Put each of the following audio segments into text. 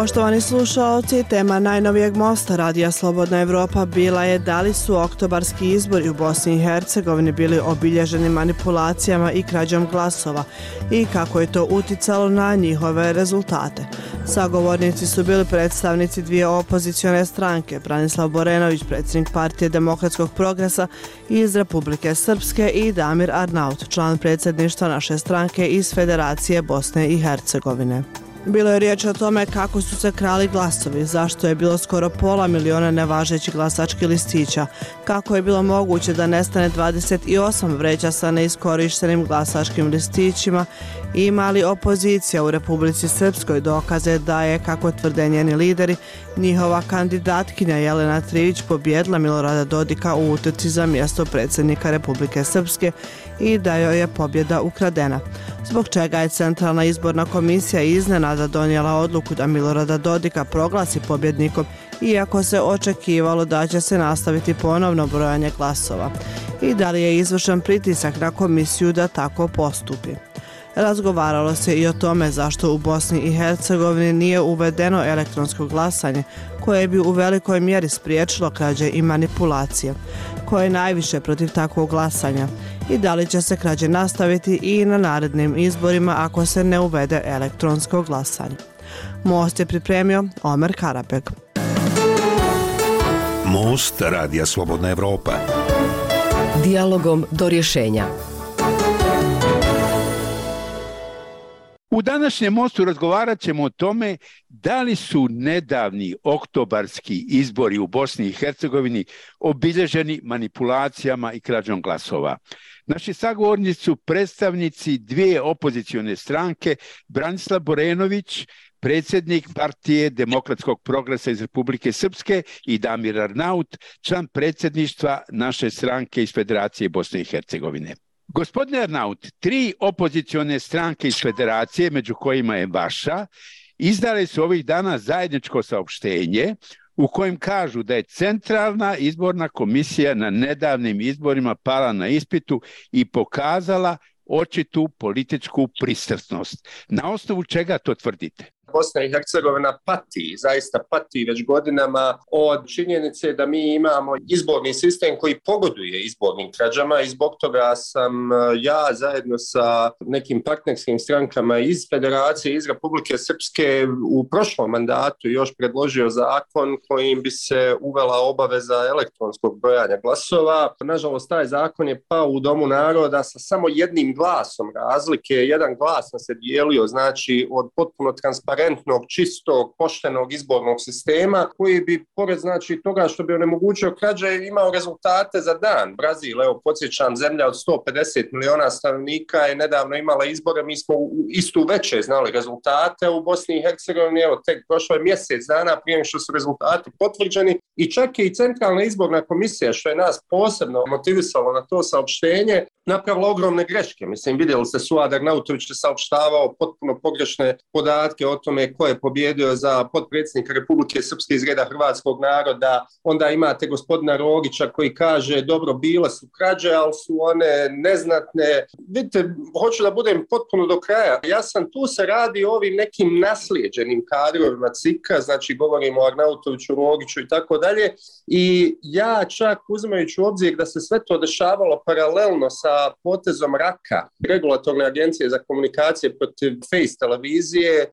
Poštovani slušalci, tema najnovijeg mosta Radija Slobodna Evropa bila je da li su oktobarski izbori u Bosni i Hercegovini bili obilježeni manipulacijama i krađom glasova i kako je to uticalo na njihove rezultate. Sagovornici su bili predstavnici dvije opozicione stranke, Branislav Borenović, predsjednik partije Demokratskog progresa iz Republike Srpske i Damir Arnaut, član predsjedništva naše stranke iz Federacije Bosne i Hercegovine. Bilo je riječ o tome kako su se krali glasovi, zašto je bilo skoro pola miliona nevažećih glasačkih listića, kako je bilo moguće da nestane 28 vreća sa neiskorištenim glasačkim listićima i imali opozicija u Republici Srpskoj dokaze da je, kako tvrde njeni lideri, njihova kandidatkinja Jelena Trivić pobjedla Milorada Dodika u utrci za mjesto predsjednika Republike Srpske i da joj je pobjeda ukradena. Zbog čega je Centralna izborna komisija iznenada donijela odluku da Milorada Dodika proglasi pobjednikom iako se očekivalo da će se nastaviti ponovno brojanje glasova i da li je izvršen pritisak na komisiju da tako postupi. Razgovaralo se i o tome zašto u Bosni i Hercegovini nije uvedeno elektronsko glasanje koje bi u velikoj mjeri spriječilo krađe i manipulacije, koje je najviše protiv takvog glasanja i da li će se krađe nastaviti i na narednim izborima ako se ne uvede elektronsko glasanje. Most je pripremio Omer Karapek. Most Radija Slobodna Evropa. Dialogom do rješenja. U današnjem mostu razgovarat ćemo o tome da li su nedavni oktobarski izbori u Bosni i Hercegovini obilježeni manipulacijama i krađom glasova. Naši sagovornici su predstavnici dvije opozicione stranke, Branislav Borenović, predsjednik partije Demokratskog progresa iz Republike Srpske i Damir Arnaut, član predsjedništva naše stranke iz Federacije Bosne i Hercegovine. Gospodine Arnaut, tri opozicione stranke iz federacije, među kojima je vaša, izdale su ovih dana zajedničko saopštenje u kojem kažu da je centralna izborna komisija na nedavnim izborima pala na ispitu i pokazala očitu političku pristrasnost. Na osnovu čega to tvrdite? Bosna i Hercegovina pati, zaista pati već godinama od činjenice da mi imamo izborni sistem koji pogoduje izbornim krađama i zbog toga sam eh, ja zajedno sa nekim partnerskim strankama iz Federacije iz Republike Srpske u prošlom mandatu još predložio zakon kojim bi se uvela obaveza elektronskog brojanja glasova. Nažalost, taj zakon je pao u Domu naroda sa samo jednim glasom razlike. Jedan glas nam se dijelio, znači od potpuno transparentnosti transparentnog, čistog, poštenog izbornog sistema koji bi, pored znači toga što bi onemogućio krađe, imao rezultate za dan. Brazil, evo, podsjećam, zemlja od 150 miliona stanovnika je nedavno imala izbore, mi smo u istu veće znali rezultate u Bosni i Hercegovini, evo, tek prošlo je mjesec dana prije što su rezultati potvrđeni i čak je i centralna izborna komisija, što je nas posebno motivisalo na to saopštenje, napravila ogromne greške. Mislim, vidjeli ste Suadar Arnautović je saopštavao potpuno pogrešne podatke o tome ko je pobjedio za podpredsjednika Republike Srpske iz reda Hrvatskog naroda. Onda imate gospodina Rogića koji kaže dobro, bile su krađe, ali su one neznatne. Vidite, hoću da budem potpuno do kraja. Ja sam tu se radi o ovim nekim naslijeđenim kadrovima CIKA, znači govorimo o Arnautoviću, Rogiću i tako dalje. I ja čak uzimajući u obzir da se sve to dešavalo paralelno sa potezom raka regulatorne agencije za komunikacije protiv Face televizije,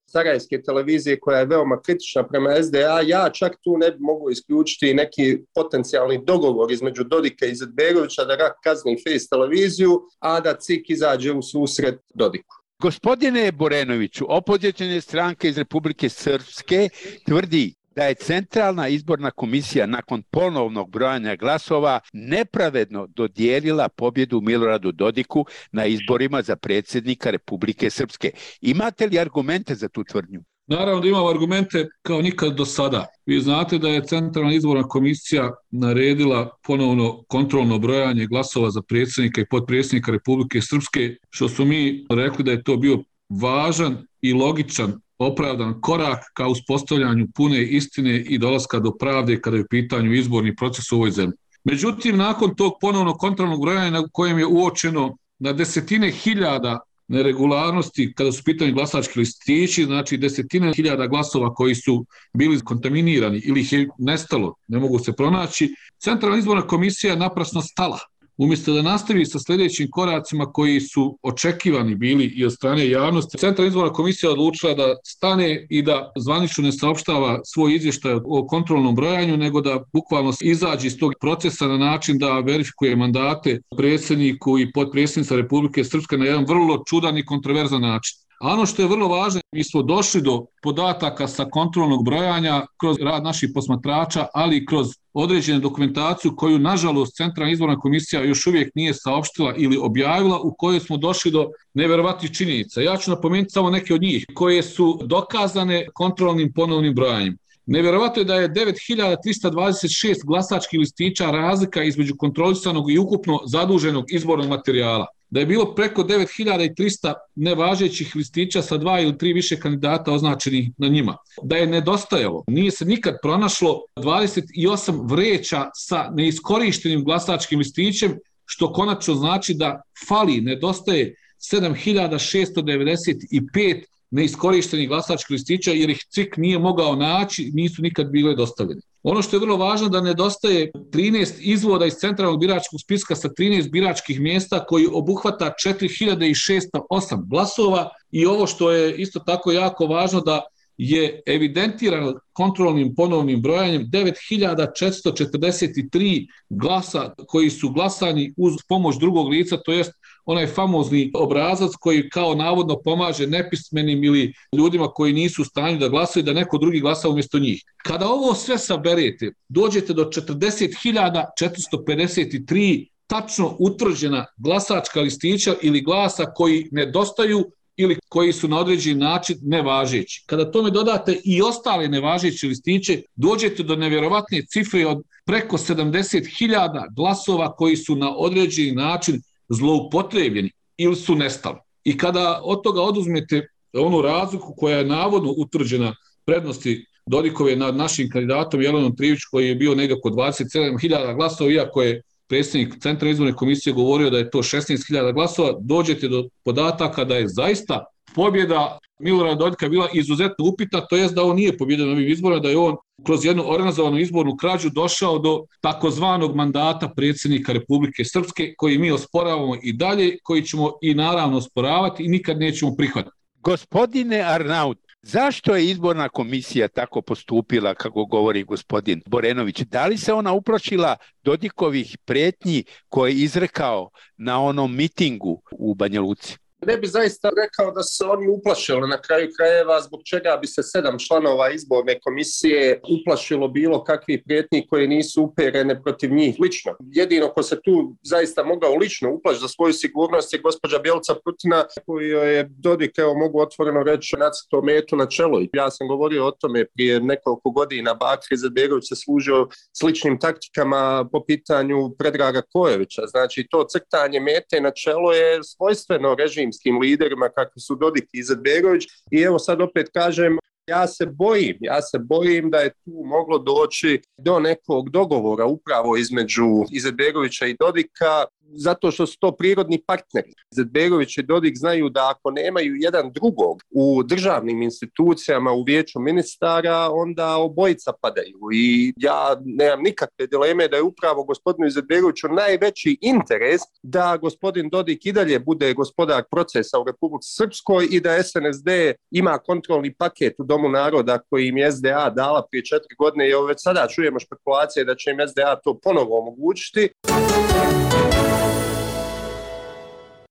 kineske televizije koja je veoma kritična prema SDA, ja čak tu ne bi mogu isključiti neki potencijalni dogovor između Dodika i Zedberovića da rak kazni Face televiziju, a da CIK izađe u susret Dodiku. Gospodine Borenoviću, opozicijne stranke iz Republike Srpske tvrdi da je centralna izborna komisija nakon ponovnog brojanja glasova nepravedno dodijelila pobjedu Miloradu Dodiku na izborima za predsjednika Republike Srpske. Imate li argumente za tu tvrdnju? Naravno da imamo argumente kao nikad do sada. Vi znate da je Centralna izborna komisija naredila ponovno kontrolno brojanje glasova za predsjednika i podpredsjednika Republike Srpske, što su mi rekli da je to bio važan i logičan opravdan korak ka uspostavljanju pune istine i dolaska do pravde kada je u pitanju izborni proces u ovoj zemlji. Međutim, nakon tog ponovno kontrolnog brojanja na kojem je uočeno na desetine hiljada neregularnosti kada su pitanje glasački listići, znači desetine hiljada glasova koji su bili kontaminirani ili ih je nestalo, ne mogu se pronaći, Centralna izborna komisija je naprasno stala umjesto da nastavi sa sljedećim koracima koji su očekivani bili i od strane javnosti, Centralna izborna komisija odlučila da stane i da zvanično ne saopštava svoj izvještaj o kontrolnom brojanju, nego da bukvalno izađe iz tog procesa na način da verifikuje mandate predsjedniku i podpredsjednica Republike Srpske na jedan vrlo čudan i kontroverzan način. A ono što je vrlo važno, mi smo došli do podataka sa kontrolnog brojanja kroz rad naših posmatrača, ali i kroz određenu dokumentaciju koju, nažalost, Centralna izborna komisija još uvijek nije saopštila ili objavila, u kojoj smo došli do neverovatnih činjenica. Ja ću napomenuti samo neke od njih, koje su dokazane kontrolnim ponovnim brojanjem. Nevjerovato je da je 9326 glasačkih listića razlika između kontrolisanog i ukupno zaduženog izbornog materijala da je bilo preko 9300 nevažećih listića sa dva ili tri više kandidata označenih na njima. Da je nedostajalo, nije se nikad pronašlo 28 vreća sa neiskorištenim glasačkim listićem, što konačno znači da fali, nedostaje 7695 neiskorištenih glasačkih listića jer ih CIK nije mogao naći, nisu nikad bile dostavljene. Ono što je vrlo važno da nedostaje 13 izvoda iz centralnog biračkog spiska sa 13 biračkih mjesta koji obuhvata 4608 glasova i ovo što je isto tako jako važno da je evidentirano kontrolnim ponovnim brojanjem 9443 glasa koji su glasani uz pomoć drugog lica, to jest onaj famozni obrazac koji kao navodno pomaže nepismenim ili ljudima koji nisu u stanju da glasaju, da neko drugi glasa umjesto njih. Kada ovo sve saberete, dođete do 40.453 tačno utvrđena glasačka listića ili glasa koji nedostaju ili koji su na određeni način nevažeći. Kada tome dodate i ostale nevažeće listiće, dođete do nevjerovatne cifre od preko 70.000 glasova koji su na određeni način zloupotrebljeni ili su nestali. I kada od toga oduzmete onu razliku koja je navodno utvrđena prednosti Dodikove nad našim kandidatom Jelenom Trivić koji je bio nekako 27.000 glasova, iako je predsjednik Centra izborne komisije govorio da je to 16.000 glasova, dođete do podataka da je zaista pobjeda Milorada Dodika bila izuzetno upitna, to jest da on nije pobjedio na ovim izborima, da je on kroz jednu organizovanu izbornu krađu došao do takozvanog mandata predsjednika Republike Srpske, koji mi osporavamo i dalje, koji ćemo i naravno osporavati i nikad nećemo prihvatiti. Gospodine Arnaut, Zašto je izborna komisija tako postupila, kako govori gospodin Borenović? Da li se ona uprošila Dodikovih pretnji koje je izrekao na onom mitingu u Banja Luci? Ne bi zaista rekao da se oni uplašili na kraju krajeva zbog čega bi se sedam članova izborne komisije uplašilo bilo kakvi prijetnji koje nisu uperene protiv njih lično. Jedino ko se tu zaista mogao lično uplašiti za svoju sigurnost je gospođa Bjelca Putina koju je Dodik, evo mogu otvoreno reći, nacrto metu na čelo. Ja sam govorio o tome prije nekoliko godina. Bakri Izetbegović se služio sličnim taktikama po pitanju Predraga Kojevića. Znači to crtanje mete na čelo je svojstveno režim režimskim liderima kakvi su Dodik i Izetbegović. I evo sad opet kažem Ja se bojim, ja se bojim da je tu moglo doći do nekog dogovora upravo između Izetbegovića i Dodika zato što su to prirodni partneri. Zetbegović i Dodik znaju da ako nemaju jedan drugog u državnim institucijama, u vijeću ministara, onda obojica padaju. I ja nemam nikakve dileme da je upravo gospodinu Zetbegoviću najveći interes da gospodin Dodik i dalje bude gospodar procesa u Republici Srpskoj i da SNSD ima kontrolni paket u Domu naroda koji im je SDA dala prije četiri godine i već sada čujemo špekulacije da će im SDA to ponovo omogućiti.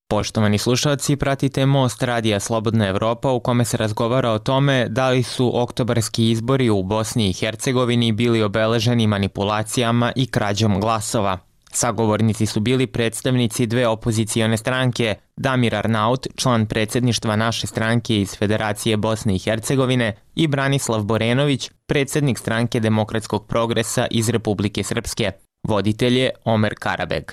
Poštovani slušalci, pratite Most Radija Slobodna Evropa u kome se razgovara o tome da li su oktobarski izbori u Bosni i Hercegovini bili obeleženi manipulacijama i krađom glasova. Sagovornici su bili predstavnici dve opozicione stranke, Damir Arnaut, član predsjedništva naše stranke iz Federacije Bosne i Hercegovine i Branislav Borenović, predsjednik stranke Demokratskog progresa iz Republike Srpske. Voditelj je Omer Karabeg.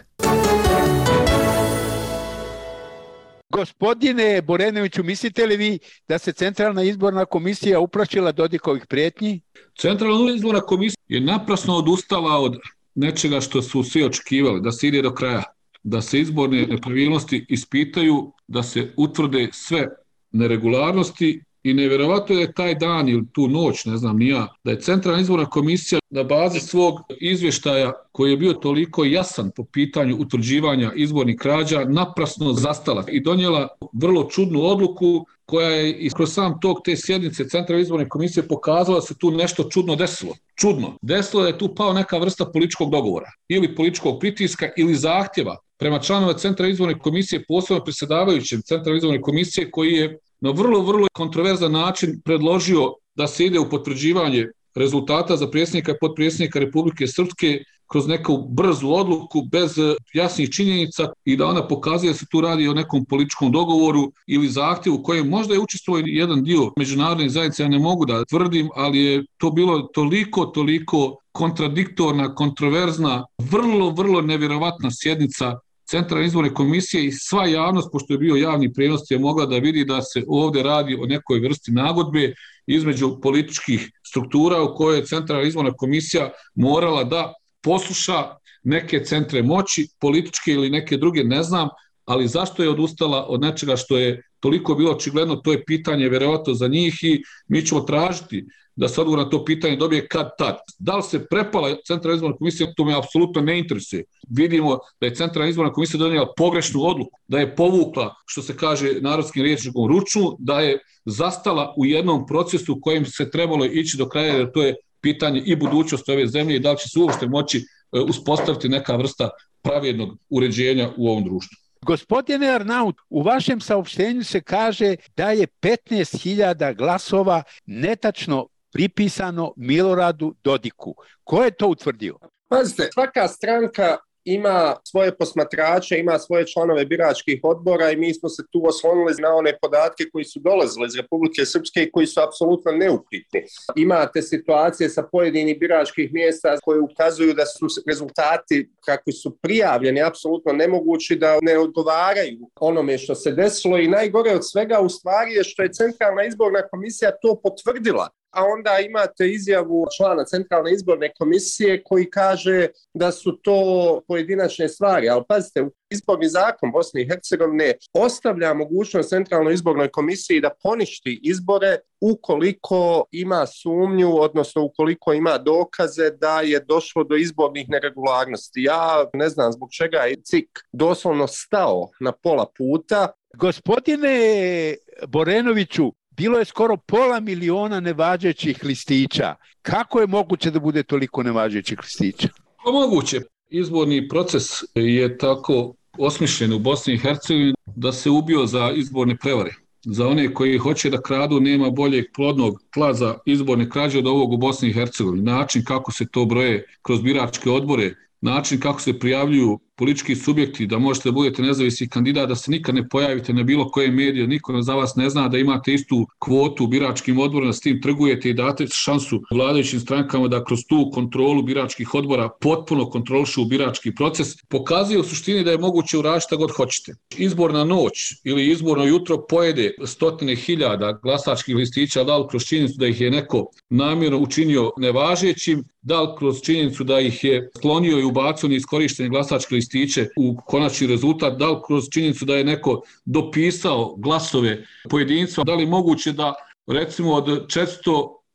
Gospodine Borenoviću, mislite li vi da se Centralna izborna komisija uprašila Dodikovih prijetnji? Centralna izborna komisija je naprasno odustala od nečega što su svi očekivali, da se ide do kraja. da se izborne nepravilnosti ispitaju, da se utvrde sve neregularnosti I nevjerovatno je taj dan ili tu noć, ne znam ni ja, da je Centralna izborna komisija na bazi svog izvještaja koji je bio toliko jasan po pitanju utvrđivanja izbornih krađa, naprasno zastala i donijela vrlo čudnu odluku koja je i kroz sam tog te sjednice Centralne izborne komisije pokazala se tu nešto čudno desilo. Čudno. Desilo je tu pao neka vrsta političkog dogovora ili političkog pritiska ili zahtjeva prema članova Centralne izborne komisije, posebno predsjedavajućem Centralne izborne komisije koji je na vrlo, vrlo kontroverzan način predložio da se ide u potvrđivanje rezultata za predsjednika i podpredsjednika Republike Srpske kroz neku brzu odluku bez jasnih činjenica i da ona pokazuje da se tu radi o nekom političkom dogovoru ili zahtjevu kojem možda je učestvovao jedan dio međunarodne zajednice, ja ne mogu da tvrdim, ali je to bilo toliko, toliko kontradiktorna, kontroverzna, vrlo, vrlo nevjerovatna sjednica Centralne izborne komisije i sva javnost, pošto je bio javni prenos, je mogla da vidi da se ovde radi o nekoj vrsti nagodbe između političkih struktura u kojoj je Centralna izborna komisija morala da posluša neke centre moći, političke ili neke druge, ne znam, ali zašto je odustala od nečega što je toliko bilo očigledno, to je pitanje verovato za njih i mi ćemo tražiti da se odgovor na to pitanje dobije kad tad. Da li se prepala Centralna izborna komisija, to me apsolutno ne interesuje. Vidimo da je Centralna izborna komisija donijela pogrešnu odluku, da je povukla, što se kaže narodskim riječnikom, ručnu, da je zastala u jednom procesu u kojem se trebalo ići do kraja, jer to je pitanje i budućnosti ove zemlje i da li će se uopšte moći e, uspostaviti neka vrsta pravjednog uređenja u ovom društvu. Gospodine Arnaut, u vašem saopštenju se kaže da je 15.000 glasova netačno pripisano Miloradu Dodiku. Ko je to utvrdio? Pazite, svaka stranka ima svoje posmatrače, ima svoje članove biračkih odbora i mi smo se tu oslonili na one podatke koji su dolazili iz Republike Srpske i koji su apsolutno neupitni. Imate situacije sa pojedinih biračkih mjesta koje ukazuju da su rezultati kakvi su prijavljeni apsolutno nemogući da ne odgovaraju onome što se desilo i najgore od svega u stvari je što je Centralna izborna komisija to potvrdila a onda imate izjavu člana Centralne izborne komisije koji kaže da su to pojedinačne stvari. Ali pazite, izborni zakon Bosne i Hercegovine ostavlja mogućnost Centralnoj izbornoj komisiji da poništi izbore ukoliko ima sumnju, odnosno ukoliko ima dokaze da je došlo do izbornih neregularnosti. Ja ne znam zbog čega je CIK doslovno stao na pola puta. Gospodine Borenoviću, bilo je skoro pola miliona nevađećih listića. Kako je moguće da bude toliko nevađećih listića? Pa moguće. Izborni proces je tako osmišljen u Bosni i Hercegovini da se ubio za izborne prevare. Za one koji hoće da kradu nema boljeg plodnog tla za izborne krađe od ovog u Bosni i Hercegovini. Način kako se to broje kroz biračke odbore, način kako se prijavljuju politički subjekti, da možete da budete nezavisni kandidat, da se nikad ne pojavite na bilo koje medije, niko za vas ne zna da imate istu kvotu u biračkim odborima, s tim trgujete i date šansu vladajućim strankama da kroz tu kontrolu biračkih odbora potpuno kontrolišu birački proces, pokazuje u suštini da je moguće urašta god hoćete. Izborna noć ili izborno jutro pojede stotine hiljada glasačkih listića, da li kroz činjenicu da ih je neko namjerno učinio nevažećim, da li kroz činjenicu da ih je sklonio i ubacio neiskorištene glasačke listiće u konačni rezultat, da li kroz činjenicu da je neko dopisao glasove pojedinca, da li moguće da recimo od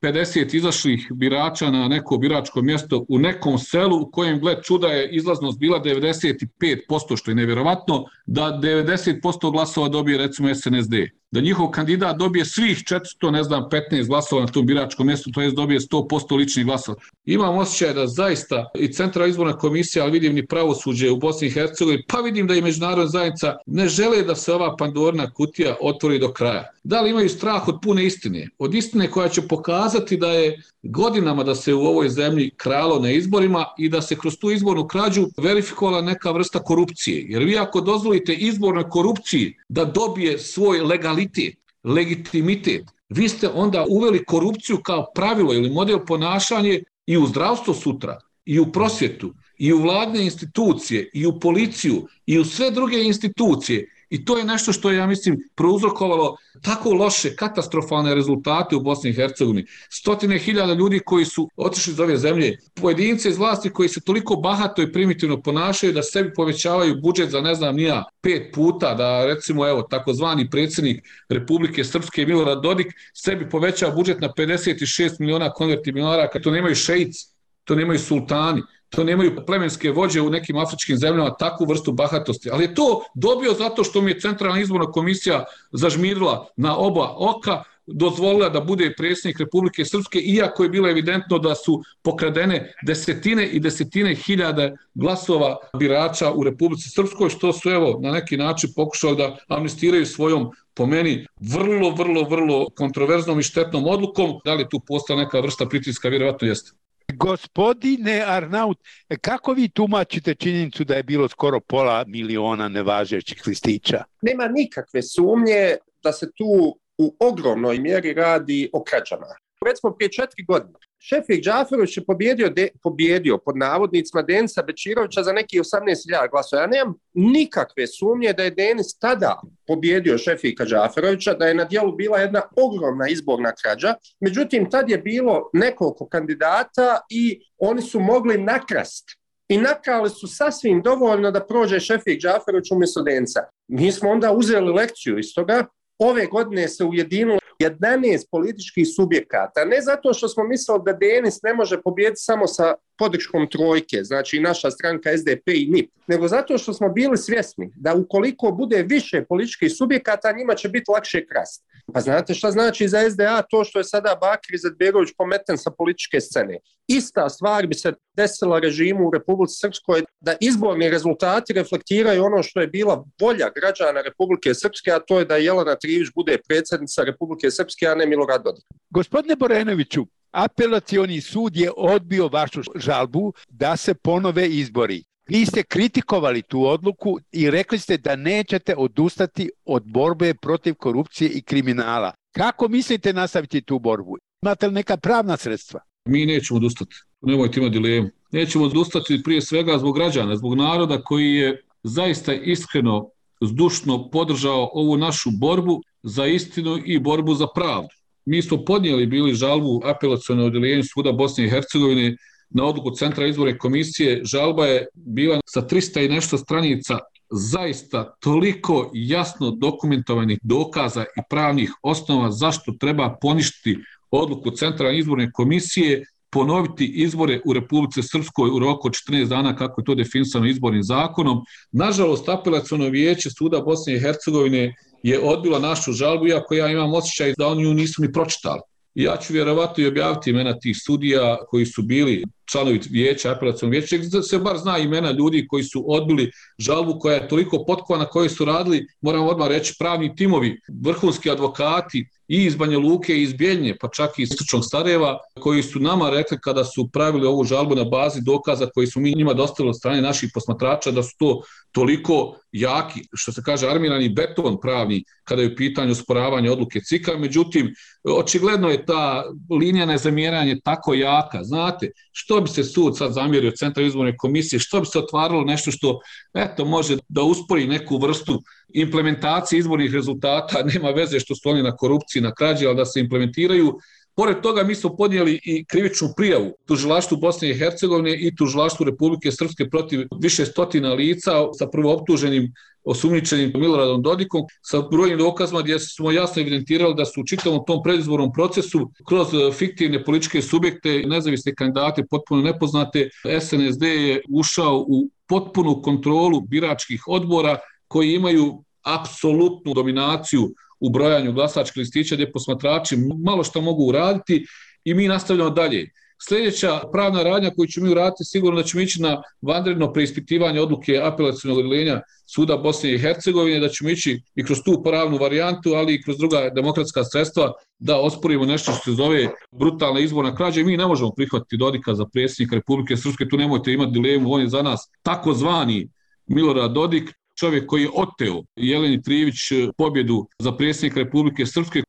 450 izašlih birača na neko biračko mjesto u nekom selu u kojem, gled čuda, je izlaznost bila 95%, što je nevjerovatno, da 90% glasova dobije recimo SNSD da njihov kandidat dobije svih 400, ne znam, 15 glasova na tom biračkom mjestu, to je dobije 100% ličnih glasova. Imam osjećaj da zaista i Centra izborna komisija, ali vidim ni pravosuđe u Bosni i Hercegovini, pa vidim da i međunarodna zajednica ne žele da se ova pandorna kutija otvori do kraja. Da li imaju strah od pune istine? Od istine koja će pokazati da je godinama da se u ovoj zemlji kralo na izborima i da se kroz tu izbornu krađu verifikovala neka vrsta korupcije. Jer vi ako dozvolite izbornoj korupciji da dobije svoj legal legalitet, legitimitet, vi ste onda uveli korupciju kao pravilo ili model ponašanje i u zdravstvo sutra, i u prosvjetu, i u vladne institucije, i u policiju, i u sve druge institucije, I to je nešto što je, ja mislim, prouzrokovalo tako loše, katastrofalne rezultate u Bosni i Hercegovini. Stotine hiljada ljudi koji su otišli iz ove zemlje, pojedince iz vlasti koji se toliko bahato i primitivno ponašaju da sebi povećavaju budžet za ne znam nija pet puta, da recimo evo takozvani predsjednik Republike Srpske Milorad Dodik sebi povećava budžet na 56 miliona konvertibilara, kad to nemaju šeici, to nemaju sultani to nemaju plemenske vođe u nekim afričkim zemljama takvu vrstu bahatosti. Ali je to dobio zato što mi je Centralna izborna komisija zažmirila na oba oka, dozvolila da bude predsjednik Republike Srpske, iako je bilo evidentno da su pokradene desetine i desetine hiljada glasova birača u Republici Srpskoj, što su evo na neki način pokušali da amnestiraju svojom po meni vrlo, vrlo, vrlo kontroverznom i štetnom odlukom. Da li tu postala neka vrsta pritiska? Vjerovatno jeste. Gospodine Arnaut, kako vi tumačite činjenicu da je bilo skoro pola miliona nevažećih listića? Nema nikakve sumnje da se tu u ogromnoj mjeri radi o krađama. Recimo prije četiri godine Šefik Džaferović je pobjedio, de, pobjedio pod navodnicima Denisa Bečirovića za neki 18.000 glasova. Ja nemam nikakve sumnje da je Denis tada pobjedio Šefika Džaferovića, da je na dijelu bila jedna ogromna izborna krađa. Međutim, tad je bilo nekoliko kandidata i oni su mogli nakrast i nakrali su sasvim dovoljno da prođe Šefik Džaferović umjesto Denisa. Mi smo onda uzeli lekciju iz toga, ove godine se ujedinilo 11 političkih subjekata, ne zato što smo mislili da Denis ne može pobijediti samo sa podrškom trojke, znači naša stranka SDP i NIP, nego zato što smo bili svjesni da ukoliko bude više političkih subjekata, njima će biti lakše krasti. Pa znate šta znači za SDA to što je sada Bakir Izetbegović pometen sa političke scene? Ista stvar bi se desila režimu u Republici Srpskoj da izborni rezultati reflektiraju ono što je bila volja građana Republike Srpske, a to je da Jelena Trivić bude predsjednica Republike Srpske, a ne Milorad Dodik. Gospodine Borenoviću, apelacioni sud je odbio vašu žalbu da se ponove izbori. Vi ste kritikovali tu odluku i rekli ste da nećete odustati od borbe protiv korupcije i kriminala. Kako mislite nastaviti tu borbu? Imate li neka pravna sredstva? Mi nećemo odustati. Nemojte imati dilemu. Nećemo odustati prije svega zbog građana, zbog naroda koji je zaista iskreno, zdušno podržao ovu našu borbu za istinu i borbu za pravdu. Mi smo podnijeli bili žalbu apelacijalne odjeljenju suda Bosne i Hercegovine na odluku Centra izbore komisije. Žalba je bila sa 300 i nešto stranica zaista toliko jasno dokumentovanih dokaza i pravnih osnova zašto treba poništiti odluku Centralne izborne komisije, ponoviti izbore u Republice Srpskoj u roku 14 dana kako je to definisano izbornim zakonom. Nažalost, apelacijono vijeće suda Bosne i Hercegovine je odbilo našu žalbu, iako ja imam osjećaj da oni ju nisu ni pročitali. Ja ću vjerovatno i objaviti imena tih sudija koji su bili članovi vijeća, apelacijom vijeća, da se bar zna imena ljudi koji su odbili žalbu koja je toliko potkovana, koji su radili, moram odmah reći, pravni timovi, vrhunski advokati, i iz Banja Luke i iz Bjeljnje, pa čak i iz Srčnog Stareva, koji su nama rekli kada su pravili ovu žalbu na bazi dokaza koji su mi njima dostavili od strane naših posmatrača, da su to toliko jaki, što se kaže, armirani beton pravni, kada je u pitanju sporavanja odluke CIKA. Međutim, očigledno je ta linija nezamjeranja tako jaka. Znate, što bi se sud sad zamjerio centra izborne komisije, što bi se otvaralo nešto što eto, može da uspori neku vrstu implementacije izbornih rezultata, nema veze što su oni na korupciji, na krađi, ali da se implementiraju. Pored toga mi smo podnijeli i krivičnu prijavu tužilaštvu Bosne i Hercegovine i tužilaštvu Republike Srpske protiv više stotina lica sa prvooptuženim osumničenim Miloradom Dodikom sa brojnim dokazima gdje smo jasno evidentirali da su u čitavom tom predizbornom procesu kroz fiktivne političke subjekte, nezavisne kandidate, potpuno nepoznate, SNSD je ušao u potpunu kontrolu biračkih odbora koji imaju apsolutnu dominaciju u brojanju glasačkih listića gdje posmatrači malo što mogu uraditi i mi nastavljamo dalje. Sljedeća pravna radnja koju ćemo mi uraditi sigurno da ćemo ići na vanredno preispitivanje odluke apelacijnog odjeljenja Suda Bosne i Hercegovine, da ćemo ići i kroz tu pravnu varijantu, ali i kroz druga demokratska sredstva da osporimo nešto što se zove brutalna izborna krađa. I mi ne možemo prihvatiti Dodika za predsjednika Republike Srpske, tu nemojte imati dilemu, on je za nas takozvani Milorad Dodik, čovjek koji je oteo Jeleni Trivić eh, pobjedu za predsjednik Republike Srpske.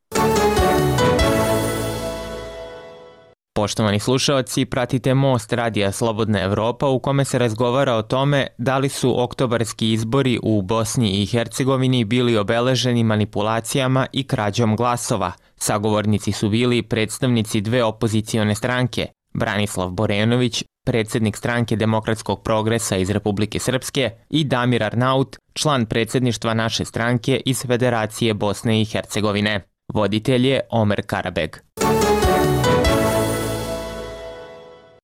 Poštovani slušalci, pratite Most Radija Slobodna Evropa u kome se razgovara o tome da li su oktobarski izbori u Bosni i Hercegovini bili obeleženi manipulacijama i krađom glasova. Sagovornici su bili predstavnici dve opozicione stranke, Branislav Borenović, predsjednik stranke Demokratskog progresa iz Republike Srpske i Damir Arnaut, član predsjedništva naše stranke iz Federacije Bosne i Hercegovine. Voditelj je Omer Karabeg.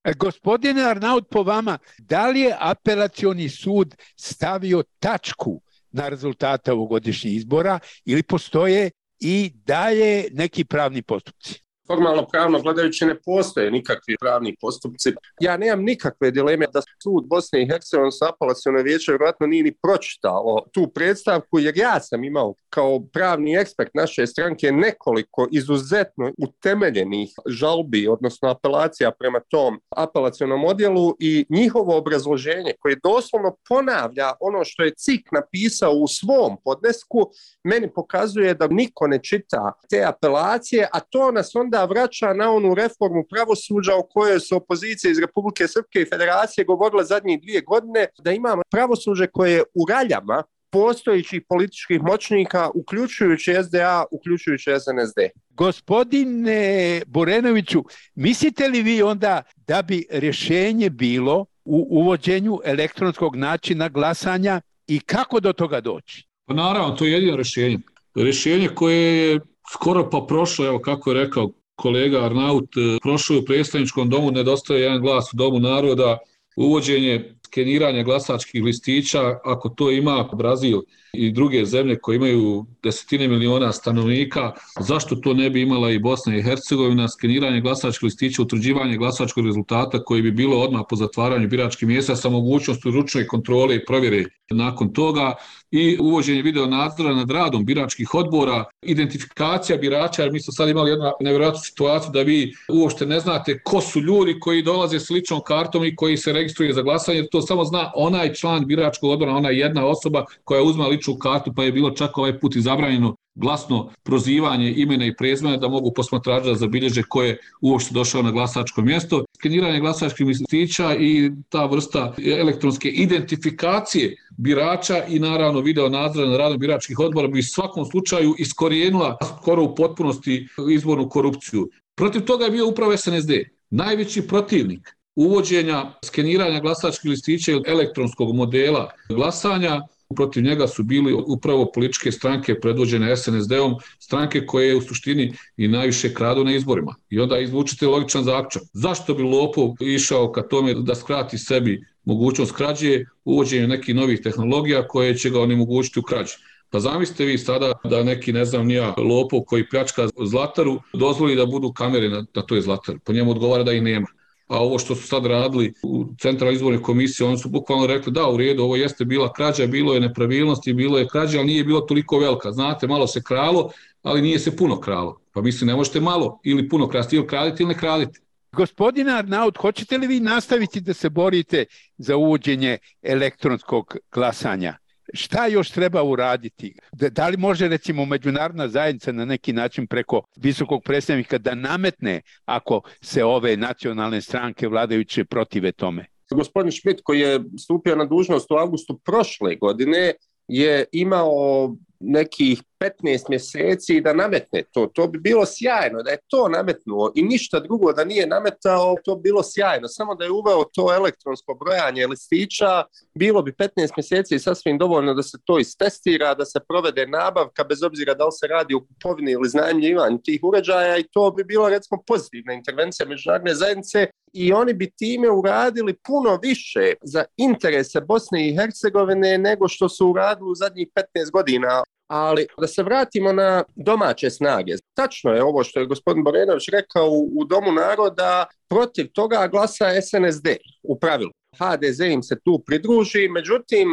E, gospodine Arnaut, po vama, da li je apelacioni sud stavio tačku na rezultate ovogodišnjih izbora ili postoje i dalje neki pravni postupci? Formalno pravno gledajući ne postoje nikakvi pravni postupci. Ja nemam nikakve dileme da sud Bosne i Hercegovine sa apelacijone vijeće vjerojatno nije ni pročitalo tu predstavku jer ja sam imao kao pravni ekspert naše stranke nekoliko izuzetno utemeljenih žalbi, odnosno apelacija prema tom apelacijonom odjelu i njihovo obrazloženje koje doslovno ponavlja ono što je CIK napisao u svom podnesku, meni pokazuje da niko ne čita te apelacije, a to nas onda onda vraća na onu reformu pravosuđa o kojoj su opozicije iz Republike Srpske i Federacije govorile zadnjih dvije godine, da imamo pravosuđe koje je u raljama postojićih političkih moćnika, uključujući SDA, uključujući SNSD. Gospodine Borenoviću, mislite li vi onda da bi rješenje bilo u uvođenju elektronskog načina glasanja i kako do toga doći? Pa naravno, to je jedino rješenje. Rješenje koje je skoro pa prošlo, evo kako je rekao kolega Arnaut, e, prošao u predstavničkom domu, nedostaje jedan glas u domu naroda, uvođenje skeniranja glasačkih listića, ako to ima Brazil i druge zemlje koje imaju desetine miliona stanovnika, zašto to ne bi imala i Bosna i Hercegovina, skeniranje glasačkih listića, utvrđivanje glasačkog rezultata koji bi bilo odmah po zatvaranju biračkih mjesta sa mogućnostu ručne kontrole i provjere. Nakon toga i uvođenje video nadzora nad radom biračkih odbora, identifikacija birača, jer mi smo sad imali jednu nevjerojatnu situaciju da vi uopšte ne znate ko su ljudi koji dolaze s ličnom kartom i koji se registruje za glasanje, to samo zna onaj član biračkog odbora, ona jedna osoba koja uzma ličnu kartu, pa je bilo čak ovaj put zabranjeno glasno prozivanje imena i prezmena da mogu posmatrađa da zabilježe ko je uopšte došao na glasačko mjesto. Skeniranje glasačkih listića i ta vrsta elektronske identifikacije birača i naravno video nadzora na radom biračkih odbora bi u svakom slučaju iskorijenila skoro u potpunosti izbornu korupciju. Protiv toga je bio upravo SNSD, najveći protivnik uvođenja skeniranja glasačkih listića ili elektronskog modela glasanja protiv njega su bili upravo političke stranke predvođene SNSD-om, stranke koje u suštini i najviše kradu na izborima. I onda izvučite logičan zaključak. Zašto bi Lopov išao ka tome da skrati sebi mogućnost krađe, uvođenje nekih novih tehnologija koje će ga onemogućiti u krađi? Pa zamislite vi sada da neki, ne znam, nija lopov koji pljačka zlataru, dozvoli da budu kamere na, na toj zlataru. Po njemu odgovara da ih nema a ovo što su sad radili u centralnoj izborne komisije, oni su bukvalno rekli da, u redu, ovo jeste bila krađa, bilo je nepravilnosti, bilo je krađa, ali nije bilo toliko velika. Znate, malo se kralo, ali nije se puno kralo. Pa mislim, ne možete malo ili puno krasti, ili kraditi ili ne kraditi. Gospodin Arnaut, hoćete li vi nastaviti da se borite za uvođenje elektronskog glasanja? Šta još treba uraditi? Da li može recimo međunarodna zajednica na neki način preko visokog predstavnika da nametne ako se ove nacionalne stranke vladajuće protive tome? Gospodin Schmidt koji je stupio na dužnost u augustu prošle godine je imao nekih 15 mjeseci da nametne to. To bi bilo sjajno da je to nametnuo i ništa drugo da nije nametao, to bi bilo sjajno. Samo da je uveo to elektronsko brojanje listića, bilo bi 15 mjeseci sasvim dovoljno da se to istestira, da se provede nabavka, bez obzira da li se radi o kupovini ili znajemljivanju tih uređaja i to bi bilo recimo pozitivna intervencija međunarodne zajednice i oni bi time uradili puno više za interese Bosne i Hercegovine nego što su uradili u zadnjih 15 godina Ali da se vratimo na domaće snage. Tačno je ovo što je gospodin Borenović rekao u, u Domu naroda, protiv toga glasa SNSD u pravilu. HDZ im se tu pridruži, međutim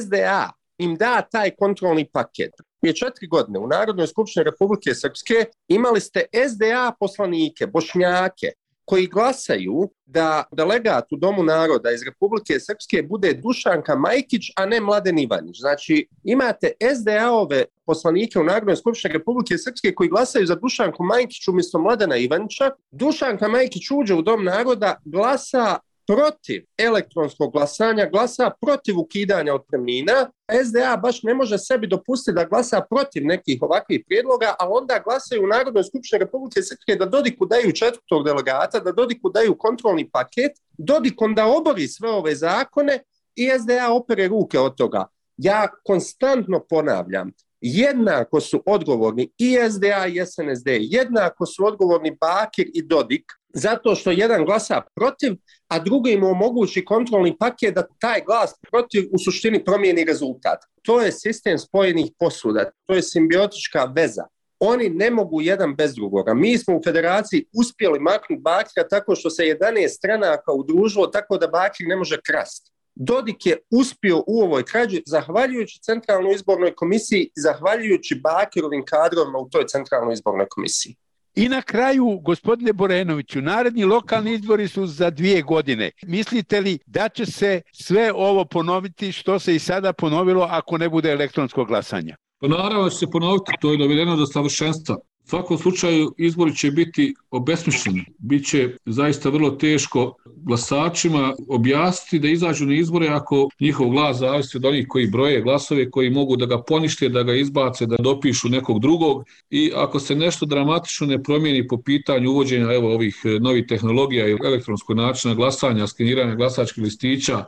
SDA im da taj kontrolni paket. Prije četiri godine u Narodnoj skupštini Republike Srpske imali ste SDA poslanike, bošnjake, koji glasaju da delegat u Domu naroda iz Republike Srpske bude Dušanka Majkić, a ne Mladen Ivanić. Znači, imate SDA-ove poslanike u Narodnoj skupštini Republike Srpske koji glasaju za Dušanku Majkić umjesto Mladena Ivanića. Dušanka Majkić uđe u Dom naroda, glasa protiv elektronskog glasanja, glasa protiv ukidanja otpremnina. SDA baš ne može sebi dopustiti da glasa protiv nekih ovakvih prijedloga, a onda glasaju u Narodnoj skupštini Republike Srpske da Dodiku daju četvrtog delegata, da Dodiku daju kontrolni paket, Dodik onda obori sve ove zakone i SDA opere ruke od toga. Ja konstantno ponavljam, jednako su odgovorni i SDA i SNSD, jednako su odgovorni Bakir i Dodik, zato što jedan glasa protiv, a drugi mu omogući kontrolni paket da taj glas protiv u suštini promijeni rezultat. To je sistem spojenih posuda, to je simbiotička veza. Oni ne mogu jedan bez drugoga. Mi smo u federaciji uspjeli maknuti Bakira tako što se 11 stranaka udružilo tako da Bakir ne može krasti. Dodik je uspio u ovoj krađi zahvaljujući centralnoj izbornoj komisiji i zahvaljujući Bakirovim kadrovima u toj centralnoj izbornoj komisiji. I na kraju, gospodine Borenoviću, naredni lokalni izbori su za dvije godine. Mislite li da će se sve ovo ponoviti što se i sada ponovilo ako ne bude elektronsko glasanja? Pa naravno će se ponoviti, to je dovedeno do savršenstva svakom slučaju izbori će biti obesmišljeni. Biće zaista vrlo teško glasačima objasniti da izađu na izbore ako njihov glas zavisi od onih koji broje glasove, koji mogu da ga ponište, da ga izbace, da dopišu nekog drugog. I ako se nešto dramatično ne promijeni po pitanju uvođenja evo, ovih novih tehnologija i elektronskog načina glasanja, skeniranja glasačkih listića,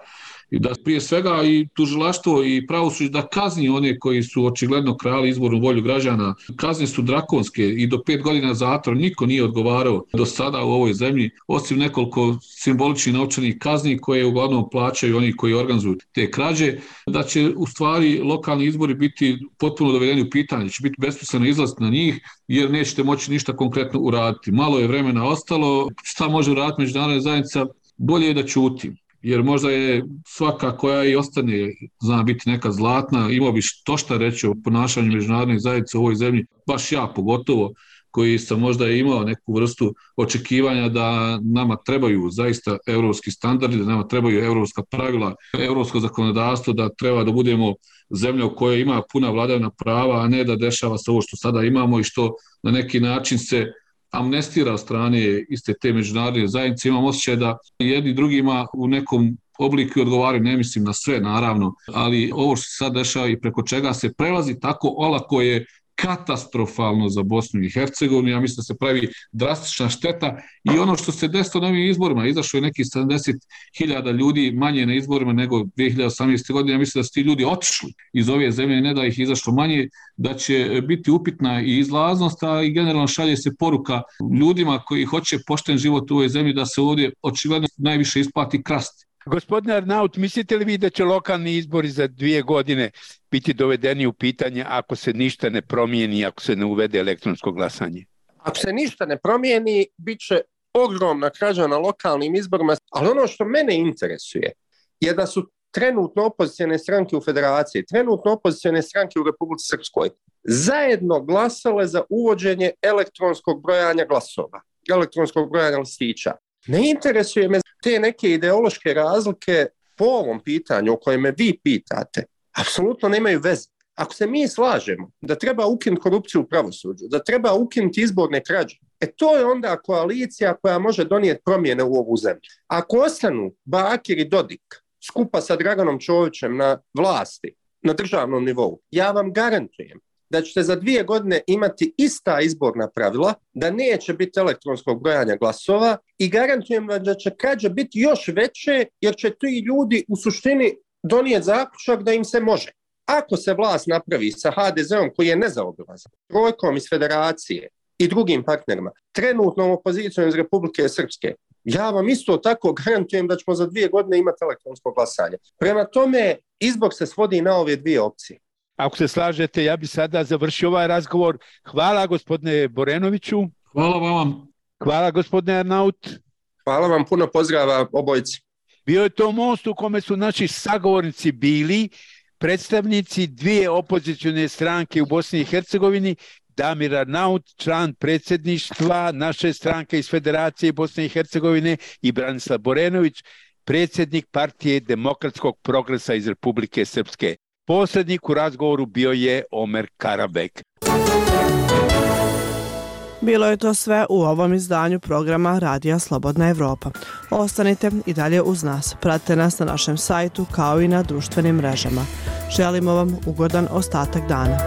i da prije svega i tužilaštvo i pravosuđe da kazni one koji su očigledno krali izbornu volju građana. Kazne su drakonske i do pet godina zatvora niko nije odgovarao do sada u ovoj zemlji, osim nekoliko simboličnih novčanih kazni koje uglavnom plaćaju oni koji organizuju te krađe, da će u stvari lokalni izbori biti potpuno dovedeni u pitanje, će biti besmisleno izlaz na njih jer nećete moći ništa konkretno uraditi. Malo je vremena ostalo, šta može uraditi međunarodna zajednica, bolje je da ćuti jer možda je svaka koja i ostane, zna biti neka zlatna, imao bi što šta reći o ponašanju međunarodnih zajednica u ovoj zemlji, baš ja pogotovo, koji sam možda imao neku vrstu očekivanja da nama trebaju zaista evropski standardi, da nama trebaju evropska pravila, evropsko zakonodavstvo, da treba da budemo zemlja u kojoj ima puna vladavna prava, a ne da dešava se ovo što sada imamo i što na neki način se amnestira strane iste te međunarodne zajednice, imam osjećaj da jedni drugima u nekom obliku odgovaraju, ne mislim na sve naravno, ali ovo što se sad dešava i preko čega se prelazi tako olako je katastrofalno za Bosnu i Hercegovinu, ja mislim da se pravi drastična šteta i ono što se desilo na ovim izborima, izašlo je neki 70.000 ljudi manje na izborima nego 2018. godine, ja mislim da su ti ljudi otišli iz ove zemlje, ne da ih izašlo manje, da će biti upitna i izlaznost, a i generalno šalje se poruka ljudima koji hoće pošten život u ovoj zemlji da se ovdje očigledno najviše isplati krasti. Gospodine Arnaut, mislite li vi da će lokalni izbori za dvije godine biti dovedeni u pitanje ako se ništa ne promijeni, ako se ne uvede elektronsko glasanje? Ako se ništa ne promijeni, bit će ogromna krađa na lokalnim izborima, ali ono što mene interesuje je da su trenutno opozicijene stranke u federaciji, trenutno opozicijene stranke u Republici Srpskoj, zajedno glasale za uvođenje elektronskog brojanja glasova, elektronskog brojanja listića. Ne interesuje me te neke ideološke razlike po ovom pitanju o kojem vi pitate, apsolutno nemaju veze. Ako se mi slažemo da treba ukinuti korupciju u pravosuđu, da treba ukinuti izborne krađe, e to je onda koalicija koja može donijeti promjene u ovu zemlju. Ako ostanu Bakir i Dodik skupa sa Draganom Čovićem na vlasti, na državnom nivou, ja vam garantujem da ćete za dvije godine imati ista izborna pravila, da neće biti elektronskog brojanja glasova i garantujem vam da će krađe biti još veće jer će ti ljudi u suštini donijeti zaključak da im se može. Ako se vlast napravi sa HDZ-om koji je nezaobilazan, trojkom iz federacije i drugim partnerima, trenutnom opozicijom iz Republike Srpske, ja vam isto tako garantujem da ćemo za dvije godine imati elektronsko glasanje. Prema tome, izbor se svodi na ove dvije opcije. Ako se slažete, ja bi sada završio ovaj razgovor. Hvala gospodine Borenoviću. Hvala vam. Hvala gospodine Arnaut. Hvala vam, puno pozdrava obojci. Bio je to most u kome su naši sagovornici bili predstavnici dvije opozicijone stranke u Bosni i Hercegovini, Damir Arnaut, član predsjedništva naše stranke iz Federacije Bosne i Hercegovine i Branislav Borenović, predsjednik partije demokratskog progresa iz Republike Srpske. Posljednik u razgovoru bio je Omer Karabek. Bilo je to sve u ovom izdanju programa Radija Slobodna Evropa. Ostanite i dalje uz nas. Pratite nas na našem sajtu kao i na društvenim mrežama. Želimo vam ugodan ostatak dana.